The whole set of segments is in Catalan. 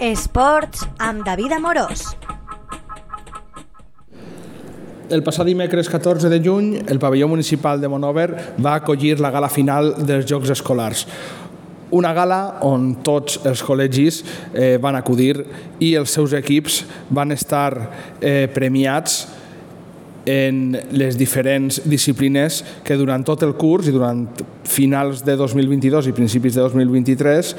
Esports amb David Amorós. El passat dimecres 14 de juny, el pavelló municipal de Monover va acollir la gala final dels Jocs Escolars. Una gala on tots els col·legis eh, van acudir i els seus equips van estar eh, premiats en les diferents disciplines que durant tot el curs i durant finals de 2022 i principis de 2023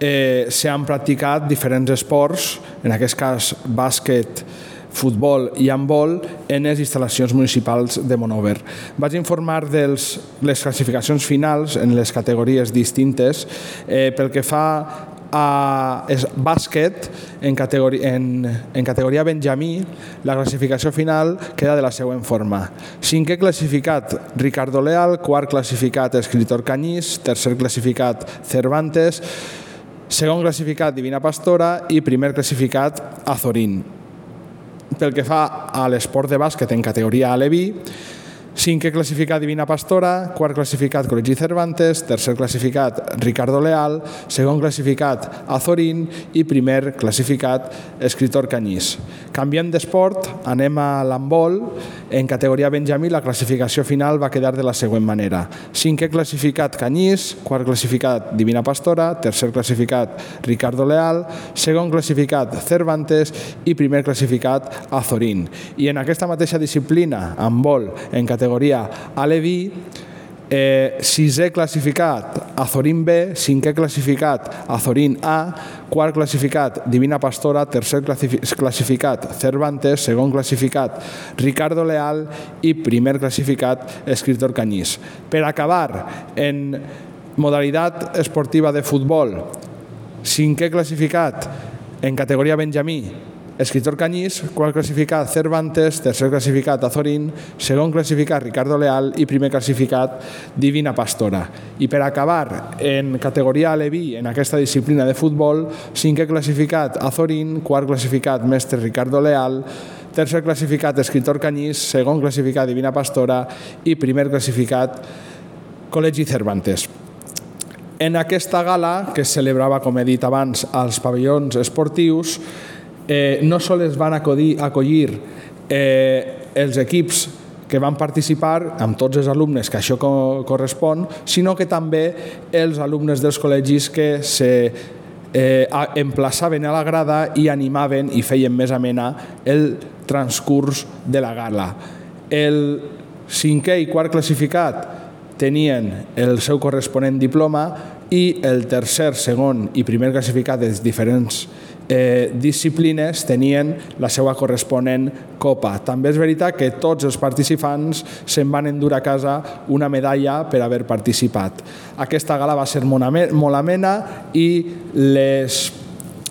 eh, s'han practicat diferents esports, en aquest cas bàsquet, futbol i handbol en les instal·lacions municipals de Monover. Vaig informar de les classificacions finals en les categories distintes eh, pel que fa a és bàsquet en categoria, en, en categoria Benjamí. La classificació final queda de la següent forma. Cinquè classificat Ricardo Leal. Quart classificat Escritor Canyís. Tercer classificat Cervantes. Segon classificat Divina Pastora. I primer classificat Azorín. Pel que fa a l'esport de bàsquet en categoria Aleví, cinquè classificat Divina Pastora, quart classificat Col·legi Cervantes, tercer classificat Ricardo Leal, segon classificat Azorín i primer classificat Escritor Canyís. Canviem d'esport, anem a l'handbol. En categoria Benjamí la classificació final va quedar de la següent manera. Cinquè classificat Canyís, quart classificat Divina Pastora, tercer classificat Ricardo Leal, segon classificat Cervantes i primer classificat Azorín. I en aquesta mateixa disciplina, handbol, en categoria categoria Alevi, eh, sisè classificat Azorín B, cinquè classificat Azorín A, quart classificat Divina Pastora, tercer classificat Cervantes, segon classificat Ricardo Leal i primer classificat Escritor Canyís. Per acabar, en modalitat esportiva de futbol, cinquè classificat en categoria Benjamí, Escritor Canyís, quart classificat Cervantes, tercer classificat Azorín, segon classificat Ricardo Leal i primer classificat Divina Pastora. I per acabar, en categoria Aleví, en aquesta disciplina de futbol, cinquè classificat Azorín, quart classificat Mestre Ricardo Leal, tercer classificat Escritor Canyís, segon classificat Divina Pastora i primer classificat Col·legi Cervantes. En aquesta gala, que es celebrava, com he dit abans, als pavellons esportius, eh, no sols van acollir, acollir eh, els equips que van participar amb tots els alumnes que això co correspon, sinó que també els alumnes dels col·legis que se eh, emplaçaven a la grada i animaven i feien més amena el transcurs de la gala. El cinquè i quart classificat tenien el seu corresponent diploma i el tercer, segon i primer classificat dels diferents eh, disciplines tenien la seva corresponent copa. També és veritat que tots els participants se'n van endur a casa una medalla per haver participat. Aquesta gala va ser molt amena i les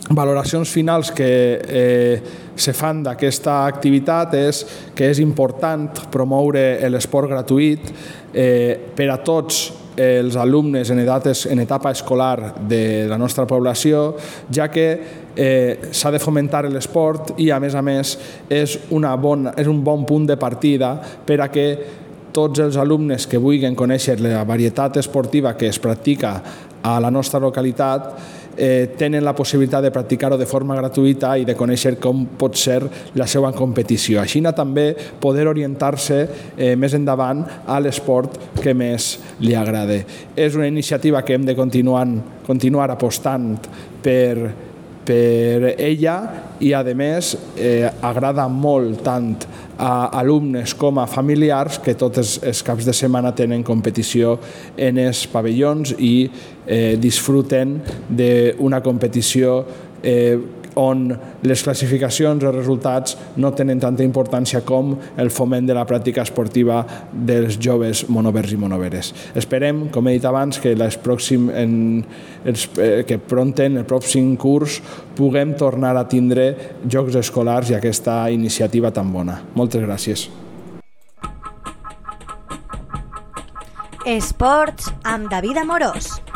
valoracions finals que eh, se fan d'aquesta activitat és que és important promoure l'esport gratuït eh, per a tots els alumnes en, edates, en etapa escolar de la nostra població, ja que eh, s'ha de fomentar l'esport i, a més a més, és, una bona, és un bon punt de partida per a que tots els alumnes que vulguin conèixer la varietat esportiva que es practica a la nostra localitat eh, tenen la possibilitat de practicar-ho de forma gratuïta i de conèixer com pot ser la seva competició. Així també poder orientar-se eh, més endavant a l'esport que més li agrada. És una iniciativa que hem de continuar, continuar apostant per, per ella i a més eh, agrada molt tant a alumnes com a familiars que tots els caps de setmana tenen competició en els pavellons i eh, disfruten d'una competició eh, on les classificacions o resultats no tenen tanta importància com el foment de la pràctica esportiva dels joves monovers i monoveres. Esperem, com he dit abans, que, les pròxim, en, els, eh, que pronten, el pròxim curs, puguem tornar a tindre jocs escolars i aquesta iniciativa tan bona. Moltes gràcies. Esports amb David Amorós.